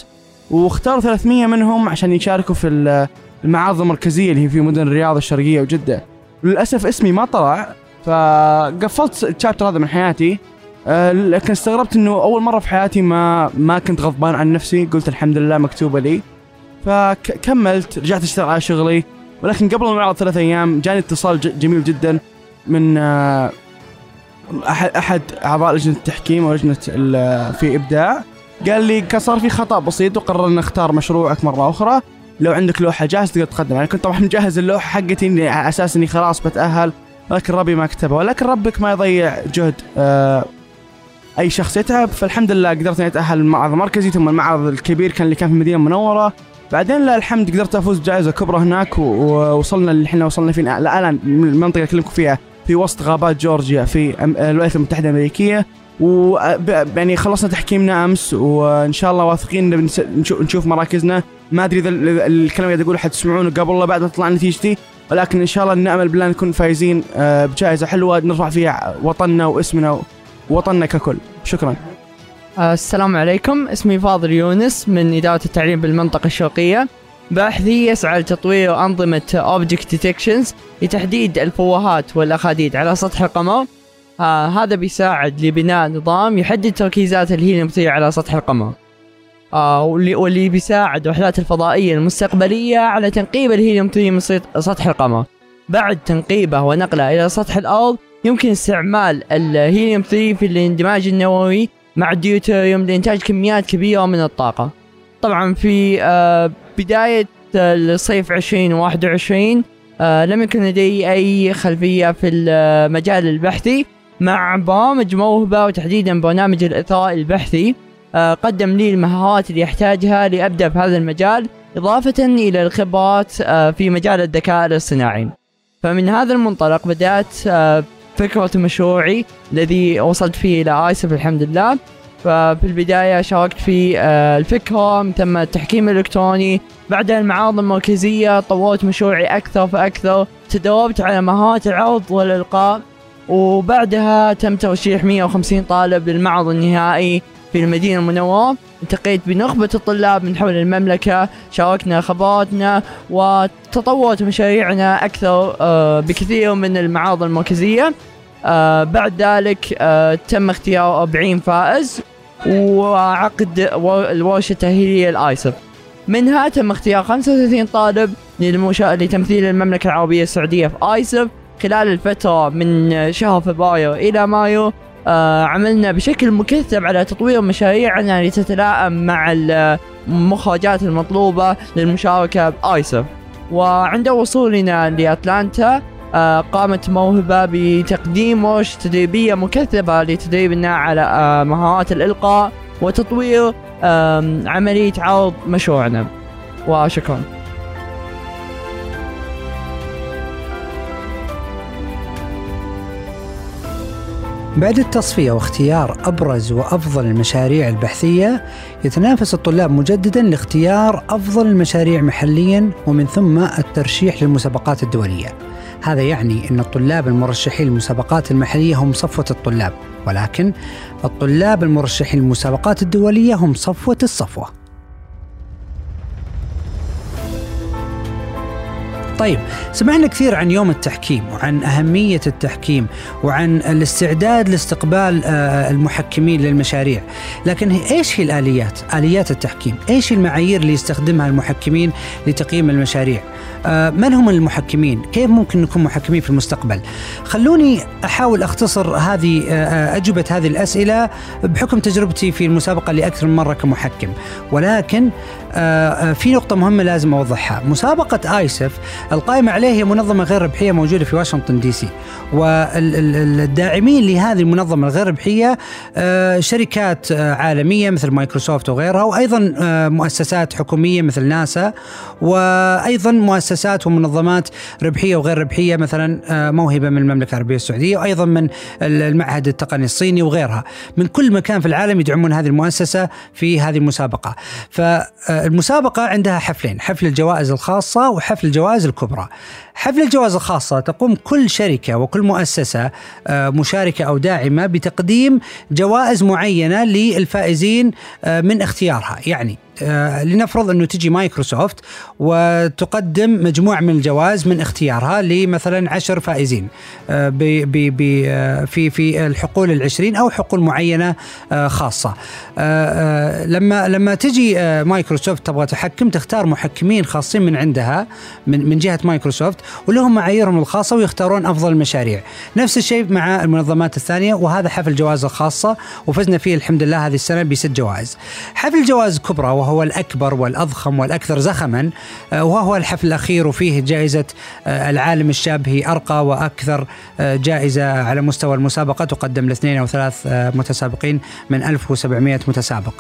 واختاروا 300 منهم عشان يشاركوا في المعارض المركزية اللي هي في مدن الرياض الشرقية وجدة. للأسف اسمي ما طلع فقفلت الشابتر هذا من حياتي. أه لكن استغربت إنه أول مرة في حياتي ما ما كنت غضبان عن نفسي. قلت الحمد لله مكتوبة لي. فكملت رجعت أشتغل على شغلي. ولكن قبل المعرض ثلاث أيام جاني اتصال جميل جدا من أه احد أحد أعضاء لجنة التحكيم ولجنة في إبداع. قال لي صار في خطأ بسيط وقررنا نختار مشروعك مرة أخرى. لو عندك لوحة جاهزة تقدر تقدم. يعني كنت طبعا مجهز اللوحة حقتي على أساس إني خلاص بتأهل ولكن ربي ما كتبه ولكن ربك ما يضيع جهد آه، أي شخص يتعب. فالحمد لله قدرت إني أتأهل المعرض المركزي ثم المعرض الكبير كان اللي كان في المدينة المنوره بعدين لا الحمد قدرت أفوز بجائزة كبرى هناك ووصلنا اللي إحنا وصلنا فيه. الآن المنطقة اللي أكلمكم فيها في وسط غابات جورجيا في الولايات المتحدة الأمريكية. و يعني خلصنا تحكيمنا أمس وإن شاء الله واثقين نشوف, مراكزنا. ما أدري إذا ال- الكلام اللي أقوله حتسمعونه قبل ولا بعد ما تطلع نتيجتي. ولكن إن شاء الله نأمل بالله نكون فايزين آه، بجائزة حلوة نرفع فيها وطننا واسمنا ووطننا ككل. شكرا. آه، السلام عليكم. اسمي فاضل يونس من إدارة التعليم بالمنطقة الشرقية. باحثي يسعى لتطوير أنظمة Object Detections لتحديد الفوهات والأخاديد على سطح القمر. آه هذا بيساعد لبناء نظام يحدد تركيزات الهيليوم 3 على سطح القمر. آه واللي, بيساعد الوحدات الفضائية المستقبلية على تنقيب الهيليوم 3 من سط- سطح القمر. بعد تنقيبه ونقله إلى سطح الأرض يمكن استعمال الهيليوم 3 في الاندماج النووي مع الديوتيريوم لإنتاج كميات كبيرة من الطاقة. طبعا في آه، بداية آه، الصيف 2021 آه، لم يكن لدي أي خلفية في المجال البحثي. مع برامج موهبة وتحديدا برنامج الإثراء البحثي آه، قدم لي المهارات اللي أحتاجها لأبدأ في هذا المجال إضافة إلى الخبرات آه، في مجال الذكاء الاصطناعي. فمن هذا المنطلق بدأت آه، فكرة مشروعي الذي وصلت فيه إلى آيسف الحمد لله. ففي البداية شاركت في آه، الفكرة من ثم التحكيم الإلكتروني. بعدها المعارض المركزية طورت مشروعي أكثر فأكثر. تدربت على مهارات العرض والإلقاء. وبعدها تم ترشيح 150 طالب للمعرض النهائي في المدينة المنورة. التقيت بنخبة الطلاب من حول المملكة. شاركنا خبراتنا وتطورت مشاريعنا أكثر آه، بكثير من المعارض المركزية. آه، بعد ذلك آه، تم اختيار 40 فائز وعقد ور- الورشة التأهيلية الآيسف منها تم اختيار 35 طالب للمشا... لتمثيل المملكة العربية السعودية في آيسف خلال الفترة من شهر فبراير إلى مايو آه عملنا بشكل مكثف على تطوير مشاريعنا لتتلائم مع المخرجات المطلوبة للمشاركة بآيسف وعند وصولنا لأتلانتا آه قامت موهبة بتقديم ورش تدريبية مكثفة لتدريبنا على آه مهارات الإلقاء وتطوير عملية عرض مشروعنا. وشكرا. بعد التصفية واختيار أبرز وأفضل المشاريع البحثية يتنافس الطلاب مجددا لاختيار أفضل المشاريع محليا ومن ثم الترشيح للمسابقات الدولية. هذا يعني أن الطلاب المرشحين للمسابقات المحلية هم صفوة الطلاب ولكن الطلاب المرشحين للمسابقات الدولية هم صفوة الصفوة. طيب سمعنا كثير عن يوم التحكيم وعن أهمية التحكيم وعن الاستعداد لاستقبال آه، المحكمين للمشاريع لكن إيش هي الآليات؟ آليات التحكيم إيش المعايير اللي يستخدمها المحكمين لتقييم المشاريع؟ آه، من هم المحكمين؟ كيف ممكن نكون محكمين في المستقبل؟ خلوني أحاول أختصر هذه آه، أجوبة هذه الأسئلة بحكم تجربتي في المسابقة لأكثر من مرة كمحكم ولكن في نقطة مهمة لازم أوضحها مسابقة آيسف القائمة عليه هي منظمة غير ربحية موجودة في واشنطن دي سي. والداعمين لهذه المنظمة الغير ربحية آه، شركات آه، عالمية مثل مايكروسوفت وغيرها وأيضا آه، مؤسسات حكومية مثل ناسا وأيضا مؤسسات ومنظمات ربحية وغير ربحية مثلا موهبة من المملكة العربية السعودية وأيضا من المعهد التقني الصيني وغيرها. من كل مكان في العالم يدعمون هذه المؤسسة في هذه المسابقة. فالمسابقة عندها حفلين حفل الجوائز الخاصة وحفل الجوائز الكبرى حفل الجوائز الخاصة تقوم كل شركة وكل مؤسسة آه، مشاركة أو داعمة بتقديم جوائز معينة للفائزين آه، من اختيارها. يعني لنفرض أنه تجي مايكروسوفت وتقدم مجموعة من الجوائز من اختيارها لمثلا عشر فائزين آه، آه، في في الحقول العشرين أو حقول معينة آه، خاصة. آه، آه، لما لما تجي آه، مايكروسوفت تبغى تحكم تختار محكمين خاصين من عندها من من جهة مايكروسوفت ولهم معاييرهم الخاصة ويختارون أفضل المشاريع. نفس الشيء مع المنظمات الثانية وهذا حفل جوائز الخاصه وفزنا فيه الحمد لله هذه السنة بست جوائز. حفل جوائز كبرى وهو وهو الأكبر والأضخم والأكثر زخما آه، وهو الحفل الأخير وفيه جائزة آه، العالم الشاب هي أرقى وأكثر آه، جائزة على مستوى المسابقة تقدم لاثنين أو ثلاث متسابقين من 1700 متسابق.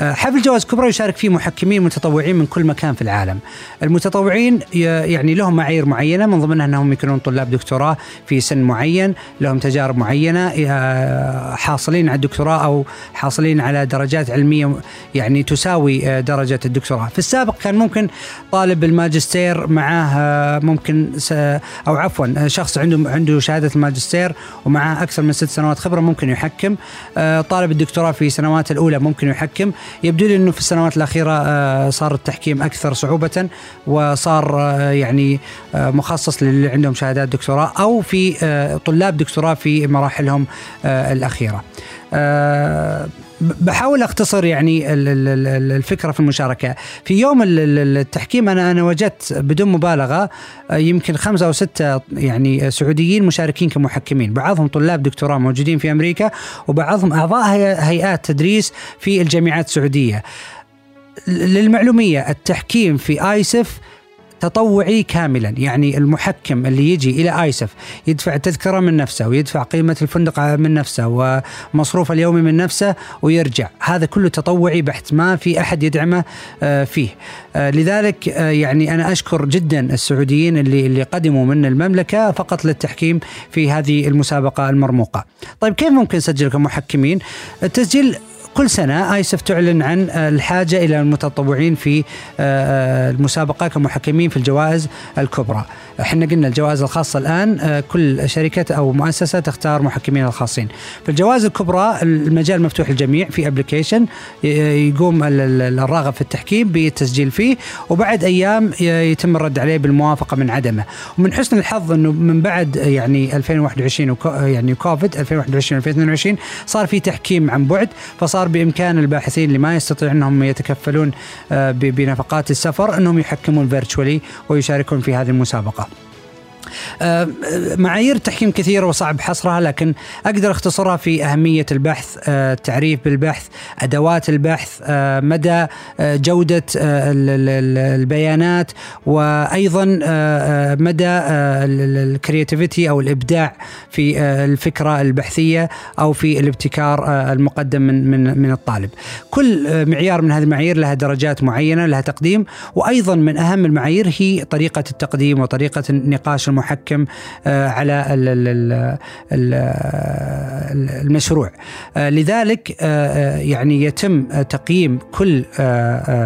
حفل جوائز كبرى يشارك فيه محكمين متطوعين من كل مكان في العالم. المتطوعين يعني لهم معايير معينة من ضمنها أنهم يكونون طلاب دكتوراه في سن معين لهم تجارب معينة حاصلين على الدكتوراه أو حاصلين على درجات علمية يعني تساوي آه، درجة الدكتوراه. في السابق كان ممكن طالب الماجستير معاه آه، ممكن س- أو عفوا آه، شخص عنده عنده شهادة الماجستير ومعاه أكثر من ست سنوات خبرة ممكن يحكم. آه، طالب الدكتوراه في سنوات الأولى ممكن يحكم. يبدو لي أنه في السنوات الأخيرة آه، صار التحكيم أكثر صعوبة وصار آه، يعني آه، مخصص للي عندهم شهادات دكتوراه أو في آه، طلاب دكتوراه في مراحلهم آه، الأخيرة. آه، ب- بحاول أختصر يعني ال- ال- ال- الفكرة في المشاركة. في يوم ال- ال- التحكيم أنا أنا وجدت بدون مبالغة آه، يمكن خمسة أو ستة يعني سعوديين مشاركين كمحكمين. بعضهم طلاب دكتوراه موجودين في أمريكا وبعضهم أعضاء هي- هيئات تدريس في الجامعات السعودية. للمعلومية التحكيم في آيسف تطوعي كاملا. يعني المحكم اللي يجي إلى آيسف يدفع التذكرة من نفسه ويدفع قيمة الفندق من نفسه ومصروف اليومي من نفسه ويرجع. هذا كله تطوعي بحت ما في أحد يدعمه آه، فيه. آه، لذلك آه، يعني أنا أشكر جدا السعوديين اللي اللي قدموا من المملكة فقط للتحكيم في هذه المسابقة المرموقة. طيب كيف ممكن نسجل كمحكمين التسجيل كل سنة آيسف تعلن عن الحاجة إلى المتطوعين في آه، آه، المسابقة كمحكمين في الجوائز الكبرى. إحنا قلنا الجوائز الخاصة الآن آه، كل شركة أو مؤسسة تختار محكمين الخاصين. في الجوائز الكبرى المجال مفتوح للجميع في ابلكيشن يقوم ال- ال- الراغب في التحكيم بالتسجيل فيه وبعد أيام يتم الرد عليه بالموافقة من عدمه. ومن حسن الحظ أنه من بعد يعني 2021 وكو يعني كوفيد 2021 2022 صار في تحكيم عن بعد فصار بإمكان الباحثين اللي ما يستطيعون أنهم يتكفلون آه، بنفقات السفر أنهم يحكمون فيرتشوالي ويشاركون في هذه المسابقة. آه، معايير التحكيم كثيرة وصعب حصرها لكن أقدر أختصرها في أهمية البحث التعريف بالبحث أدوات البحث آه، مدى جودة ال- ال- ال- البيانات وأيضا مدى الكرياتيفيتي أو الإبداع في الفكرة البحثية أو في الابتكار المقدم من من من الطالب. كل معيار من هذه المعايير لها درجات معينة لها تقديم وأيضا من أهم المعايير هي طريقة التقديم وطريقة نقاش المحكم آه، على ال- ال- ال- ال- المشروع. آه، لذلك آه، يعني يتم تقييم كل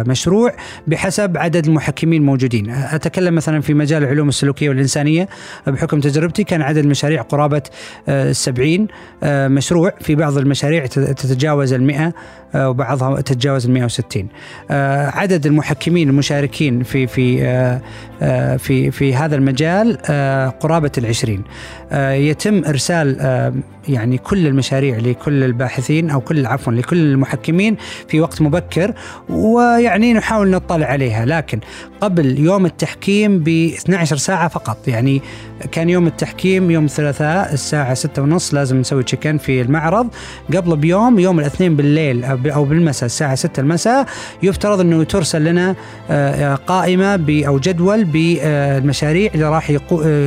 مشروع بحسب عدد المحكمين الموجودين. أتكلم مثلا في مجال العلوم السلوكية والإنسانية. بحكم تجربتي كان عدد المشاريع قرابة آه، 70 آه، مشروع. في بعض المشاريع تت- تتجاوز المئة وبعضها تتجاوز ال 160 آه، عدد المحكمين المشاركين في في في في هذا المجال قرابة العشرين. آه، يتم إرسال آه، يعني كل المشاريع لكل الباحثين أو كل عفوا لكل المحكمين في وقت مبكر ويعني نحاول نطلع عليها. لكن قبل يوم التحكيم ب 12 ساعة فقط. يعني كان يوم التحكيم يوم الثلاثاء الساعة ستة ونص لازم نسوي تشيكن في المعرض. قبل بيوم يوم الاثنين بالليل أو بالمساء الساعة 6 المساء يفترض أنه ترسل لنا آه، قائمة أو جدول بالمشاريع اللي راح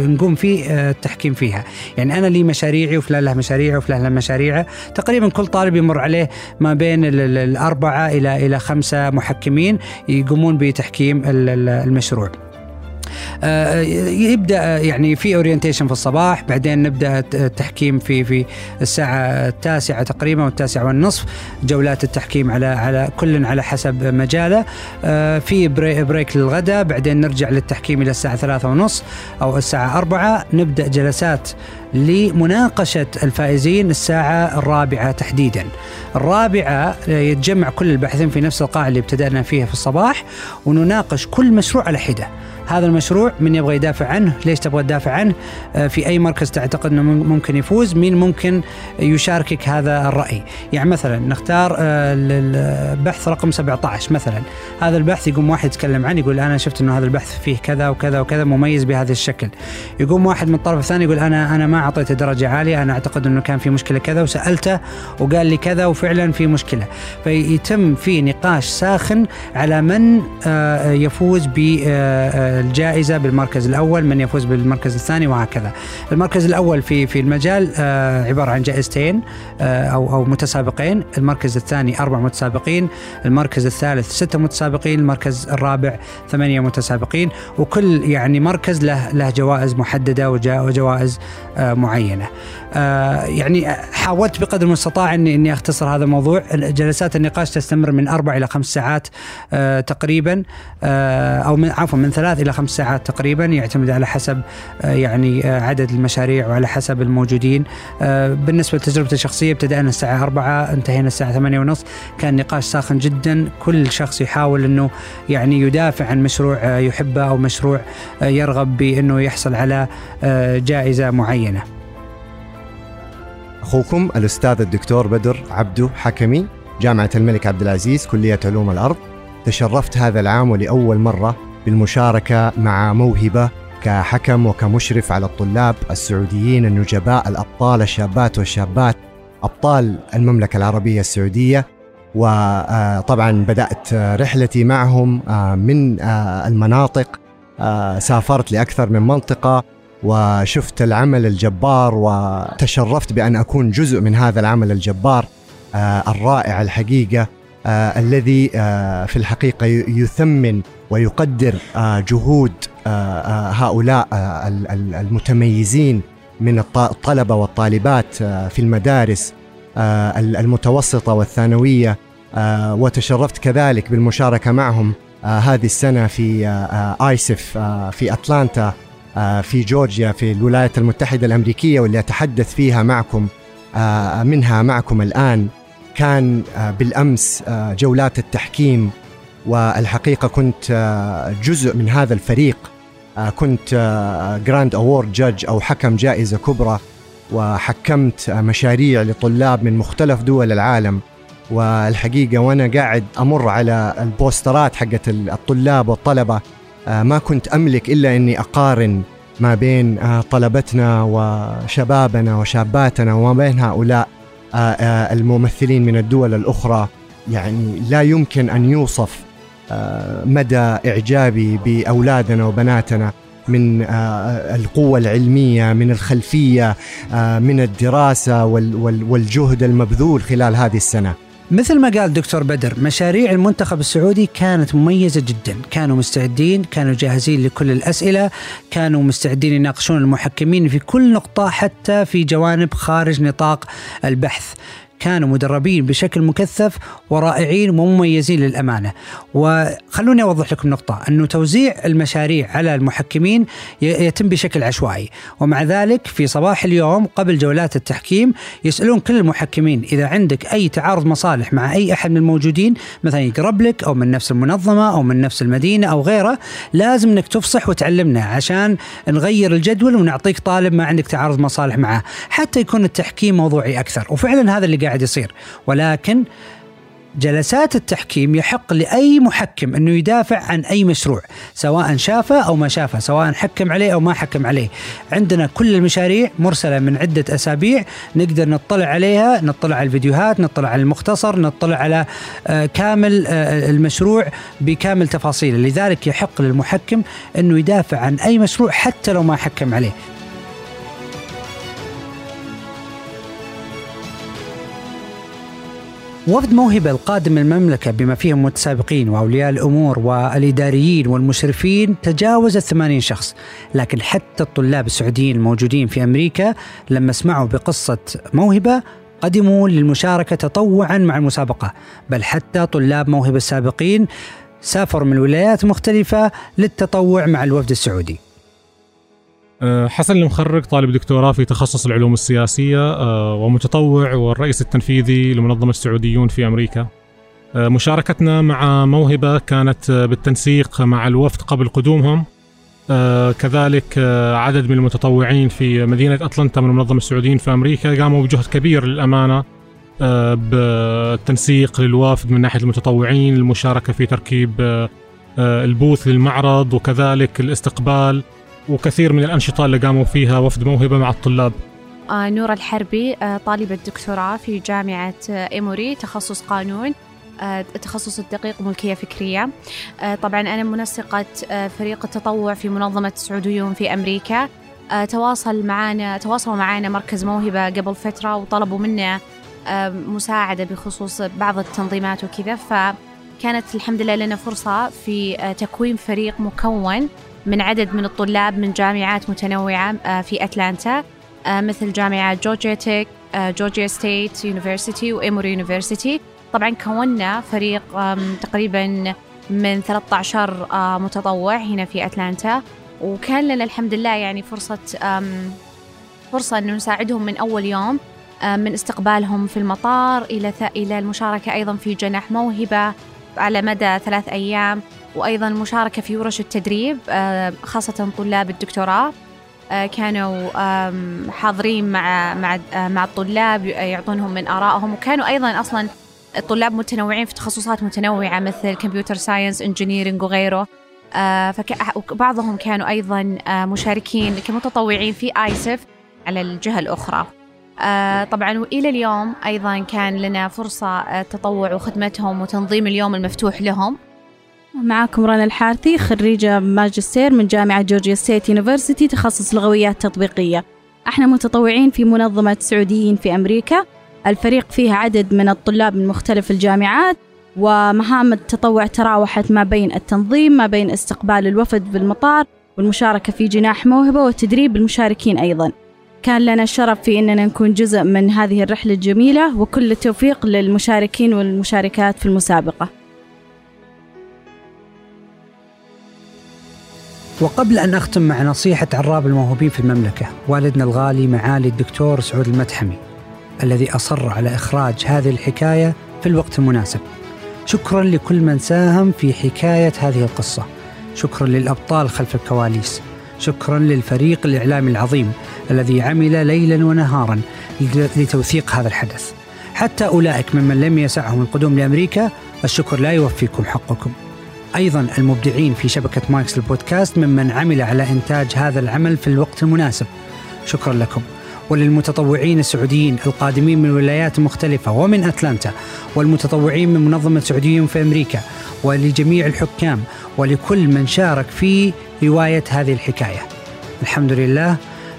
نقوم فيه آه، التحكيم فيها. يعني أنا لي مشاريعي وفلان له مشاريعه وفلان له مشاريعه. تقريبا كل طالب يمر عليه ما بين ال- ال- الأربعة إلى إلى خمسة محكمين يقومون بتحكيم ال- ال- المشروع. يبدأ يعني في orientation في الصباح بعدين نبدأ التحكيم في في الساعة التاسعة تقريبا والتاسعة والنصف جولات التحكيم على على كل على حسب مجاله. آه، في brea- break للغداء بعدين نرجع للتحكيم إلى الساعة ثلاثة ونص أو الساعة أربعة. نبدأ جلسات لمناقشة الفائزين الساعة الرابعة تحديدا. الرابعة يتجمع كل الباحثين في نفس القاعة اللي ابتدأنا فيها في الصباح ونناقش كل مشروع على حدة. هذا المشروع من يبغى يدافع عنه؟ ليش تبغى تدافع عنه؟ آه، في أي مركز تعتقد أنه ممكن يفوز؟ مين ممكن يشاركك هذا الرأي؟ يعني مثلا نختار آه، البحث رقم 17 مثلا. هذا البحث يقوم واحد يتكلم عنه يقول أنا شفت أنه هذا البحث فيه كذا وكذا وكذا مميز بهذا الشكل. يقوم واحد من الطرف الثاني يقول أنا أنا ما أعطيته درجة عالية أنا أعتقد أنه كان في مشكلة كذا وسألته وقال لي كذا وفعلا في مشكلة. فيتم في نقاش ساخن على من آه، يفوز بالجائزة بالمركز الأول من يفوز بالمركز الثاني وهكذا. المركز الأول في في المجال آه، عبارة عن جائزتين آه، أو أو متسابقين. المركز الثاني أربع متسابقين المركز الثالث ستة متسابقين المركز الرابع ثمانية متسابقين. وكل يعني مركز له له جوائز محددة وجوائز معينة. يعني حاولت بقدر المستطاع اني إني أختصر هذا الموضوع. جلسات النقاش تستمر من أربع إلى خمس ساعات تقريبا أو من عفوا من ثلاث إلى خمس ساعات تقريبا يعتمد على حسب يعني عدد المشاريع وعلى حسب الموجودين. بالنسبة لتجربتي الشخصية ابتدأنا الساعة 4 انتهينا الساعة 8 ونص. كان نقاش ساخن جدا. كل شخص يحاول إنه يعني يدافع عن مشروع يحبه أو مشروع يرغب بإنه يحصل على جائزة معينة. أخوكم الأستاذ الدكتور بدر عبدو حكمي جامعة الملك عبد العزيز كلية علوم الأرض. تشرفت هذا العام ولأول مرة بالمشاركة مع موهبة كحكم وكمشرف على الطلاب السعوديين النجباء الأبطال الشابات والشابات أبطال المملكة العربية السعودية. وطبعا بدأت رحلتي معهم من المناطق سافرت لأكثر من منطقة. وشفت العمل الجبار وتشرفت بأن أكون جزء من هذا العمل الجبار الرائع الحقيقة آه الذي آه في الحقيقة يثمن ويقدر آه جهود آه هؤلاء آه المتميزين من الطلبة والطالبات آه في المدارس آه المتوسطة والثانوية آه وتشرفت كذلك بالمشاركة معهم آه هذه السنة في آه آيسف آه في أتلانتا آه في جورجيا في الولايات المتحدة الأمريكية واللي أتحدث فيها معكم آه منها معكم الآن كان بالأمس جولات التحكيم. والحقيقة كنت جزء من هذا الفريق كنت grand award judge أو حكم جائزة كبرى. وحكمت مشاريع لطلاب من مختلف دول العالم. والحقيقة وأنا قاعد أمر على ال posterات حقت الطلاب والطلبة. ما كنت أملك إلا إني أقارن ما بين طلبتنا وشبابنا وشاباتنا وما بين هؤلاء الممثلين من الدول الأخرى. يعني لا يمكن أن يوصف مدى إعجابي بأولادنا وبناتنا من القوة العلمية من الخلفية من الدراسة والجهد المبذول خلال هذه السنة. مثل ما قال دكتور بدر مشاريع المنتخب السعودي كانت مميزة جدا. كانوا مستعدين كانوا جاهزين لكل الأسئلة كانوا مستعدين يناقشون المحكمين في كل نقطة حتى في جوانب خارج نطاق البحث. كانوا مدربين بشكل مكثف ورائعين ومميزين للأمانة. وخلوني أوضح لكم نقطة أنه توزيع المشاريع على المحكمين يتم بشكل عشوائي، ومع ذلك في صباح اليوم قبل جولات التحكيم يسألون كل المحكمين إذا عندك أي تعارض مصالح مع أي أحد من الموجودين مثلا يقرب لك أو من نفس المنظمة أو من نفس المدينة أو غيره، لازم إنك تفصح وتعلمنا عشان نغير الجدول ونعطيك طالب ما عندك تعارض مصالح معه، حتى يكون التحكيم موضوعي أكثر، وفعلا هذا اللي قاعد قاعد يصير. ولكن جلسات التحكيم يحق لأي محكم أنه يدافع عن أي مشروع سواء شافه أو ما شافه سواء حكم عليه أو ما حكم عليه. عندنا كل المشاريع مرسلة من عدة أسابيع نقدر نطلع عليها نطلع على الفيديوهات نطلع على المختصر نطلع على كامل المشروع بكامل تفاصيله. لذلك يحق للمحكم أنه يدافع عن أي مشروع حتى لو ما حكم عليه. وفد موهبة القادم المملكة بما فيهم المتسابقين وأولياء الأمور والإداريين والمشرفين تجاوز الثمانين شخص. لكن حتى الطلاب السعوديين الموجودين في أمريكا لما سمعوا بقصة موهبة قدموا للمشاركة تطوعا مع المسابقة. بل حتى طلاب موهبة السابقين سافروا من ولايات مختلفة للتطوع مع الوفد السعودي. حسن المخرج طالب دكتوراه في تخصص العلوم السياسية ومتطوع والرئيس التنفيذي لمنظمة السعوديون في أمريكا. مشاركتنا مع موهبة كانت بالتنسيق مع الوفد قبل قدومهم. كذلك عدد من المتطوعين في مدينة أتلانتا من المنظمة السعوديين في أمريكا قاموا بجهد كبير للأمانة بالتنسيق للوافد من ناحية المتطوعين المشاركة في تركيب البوث للمعرض وكذلك الاستقبال وكثير من الأنشطة اللي قاموا فيها وفد موهبة مع الطلاب. نور الحربي طالبة دكتوراه في جامعة إيموري تخصص قانون التخصص آه، الدقيق ملكية فكرية. آه، طبعا أنا منسقة آه، فريق التطوع في منظمة سعوديون في أمريكا. تواصل معنا تواصلوا معنا مركز موهبة قبل فترة وطلبوا منا مساعدة بخصوص بعض التنظيمات وكذا. فكانت الحمد لله لنا فرصة في تكوين فريق مكون. من عدد من الطلاب من جامعات متنوعة في أتلانتا مثل جامعة Georgia Tech Georgia State University و Emory University. طبعا كونا فريق تقريبا من 13 آه، متطوع هنا في أتلانتا. وكان لنا الحمد لله يعني فرصة فرصة أن نساعدهم من أول يوم من استقبالهم في المطار إلى إلى المشاركة أيضا في جناح موهبة على مدى ثلاث أيام. وأيضا المشاركة في ورش التدريب خاصة طلاب الدكتوراه. كانوا حاضرين مع مع مع الطلاب يعطونهم من آرائهم. وكانوا أيضا أصلا الطلاب متنوعين في تخصصات متنوعة مثل computer science engineering وغيره. آه وبعضهم كانوا أيضا آه مشاركين كمتطوعين في ISEF على الجهة الأخرى. آه طبعا وإلى اليوم أيضا كان لنا فرصة التطوع آه، وخدمتهم وتنظيم اليوم المفتوح لهم. معكم رنا الحارثي خريجة ماجستير من جامعة Georgia State University تخصص لغويات تطبيقية. إحنا متطوعين في منظمة سعوديين في أمريكا. الفريق فيه عدد من الطلاب من مختلف الجامعات ومهام التطوع تراوحت ما بين التنظيم ما بين استقبال الوفد بالمطار والمشاركة في جناح موهبة وتدريب المشاركين أيضا. كان لنا الشرف في أننا نكون جزء من هذه الرحلة الجميلة وكل التوفيق للمشاركين والمشاركات في المسابقة. وقبل أن أختم مع نصيحة عراب الموهوبين في المملكة والدنا الغالي معالي الدكتور سعود المتحمي الذي أصر على إخراج هذه الحكاية في الوقت المناسب. شكرا لكل من ساهم في حكاية هذه القصة. شكرا للأبطال خلف الكواليس. شكرا للفريق الإعلامي العظيم الذي عمل ليلا ونهارا لتوثيق هذا الحدث. حتى أولئك ممن لم يسعهم القدوم لأمريكا الشكر لا يوفيكم حقكم. أيضا المبدعين في شبكة مايكس البودكاست ممن عمل على إنتاج هذا العمل في الوقت المناسب. شكرا لكم. وللمتطوعين السعوديين القادمين من ولايات مختلفة ومن أتلانتا والمتطوعين من منظمة سعوديين في أمريكا ولجميع الحكام ولكل من شارك في رواية هذه الحكاية. الحمد لله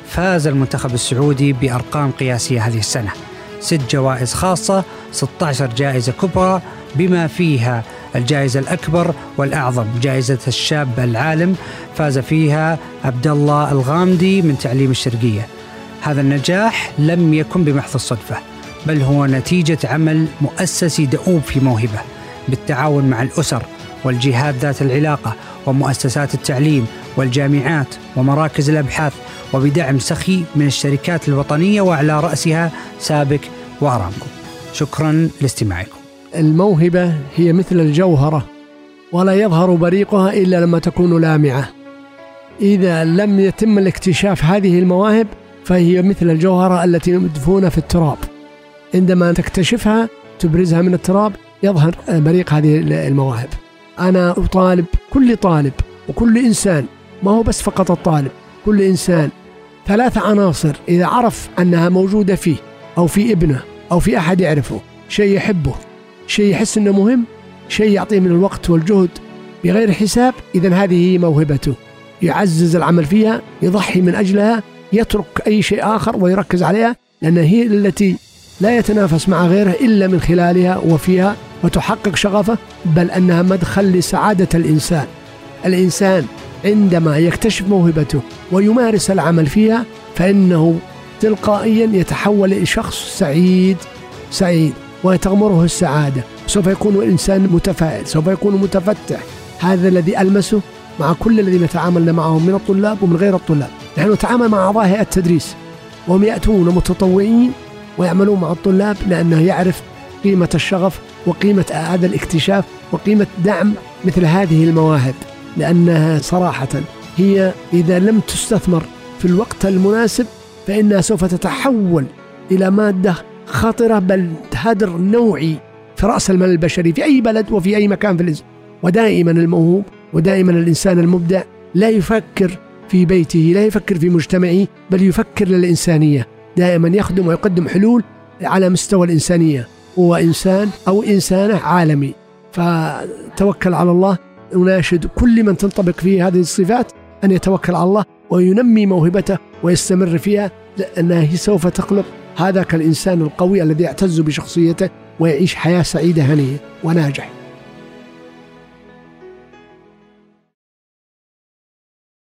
فاز المنتخب السعودي بأرقام قياسية هذه السنة. ست جوائز خاصة 16 جائزة كبرى بما فيها الجائزة الأكبر والأعظم جائزة الشاب العالم فاز فيها عبد الله الغامدي من تعليم الشرقية. هذا النجاح لم يكن بمحض الصدفة بل هو نتيجة عمل مؤسسي دؤوب في موهبة بالتعاون مع الأسر والجهات ذات العلاقة ومؤسسات التعليم والجامعات ومراكز الأبحاث وبدعم سخي من الشركات الوطنية وعلى رأسها سابك وأرامكو. شكرا لاستماعكم. الموهبة هي مثل الجوهرة ولا يظهر بريقها إلا لما تكون لامعة. إذا لم يتم الاكتشاف هذه المواهب فهي مثل الجوهرة التي مدفونة في التراب. عندما تكتشفها تبرزها من التراب يظهر بريق هذه المواهب. أنا أطالب كل طالب وكل إنسان ما هو بس فقط الطالب كل إنسان ثلاث عناصر إذا عرف أنها موجودة فيه أو في ابنه أو في أحد يعرفه شيء يحبه. شيء يحس أنه مهم شيء يعطيه من الوقت والجهد. بغير حساب إذا هذه هي موهبته. يعزز العمل فيها يضحي من أجلها يترك أي شيء آخر ويركز عليها لأن هي التي لا يتنافس مع غيره إلا من خلالها وفيها وتحقق شغفه بل أنها مدخل لسعادة الإنسان. الإنسان عندما يكتشف موهبته ويمارس العمل فيها فإنه تلقائيا يتحول إلى شخص سعيد سعيد. وتغمره السعادة. سوف يكون الإنسان متفائل سوف يكون متفتح. هذا الذي ألمسه مع كل الذين تعاملنا معهم من الطلاب ومن غير الطلاب. نحن نتعامل مع أعضاء هيئة التدريس. وهم يأتون متطوعين ويعملون مع الطلاب لأنه يعرف قيمة الشغف وقيمة هذا الاكتشاف وقيمة دعم مثل هذه المواهب. لأنها صراحة هي إذا لم تستثمر في الوقت المناسب فإنها سوف تتحول إلى مادة خطرة بل هدر نوعي في رأس المال البشري في أي بلد وفي أي مكان في الإنسان ودائما الموهوب ودائما الإنسان المبدع لا يفكر في بيته لا يفكر في مجتمعه بل يفكر للإنسانية. دائما يخدم ويقدم حلول على مستوى الإنسانية هو إنسان أو إنسانة عالمي. فتوكل على الله. أناشد كل من تنطبق فيه هذه الصفات أن يتوكل على الله وينمي موهبته ويستمر فيها لأنها سوف تخلق هذاك الإنسان القوي الذي يعتز بشخصيته ويعيش حياة سعيدة هنية وناجح.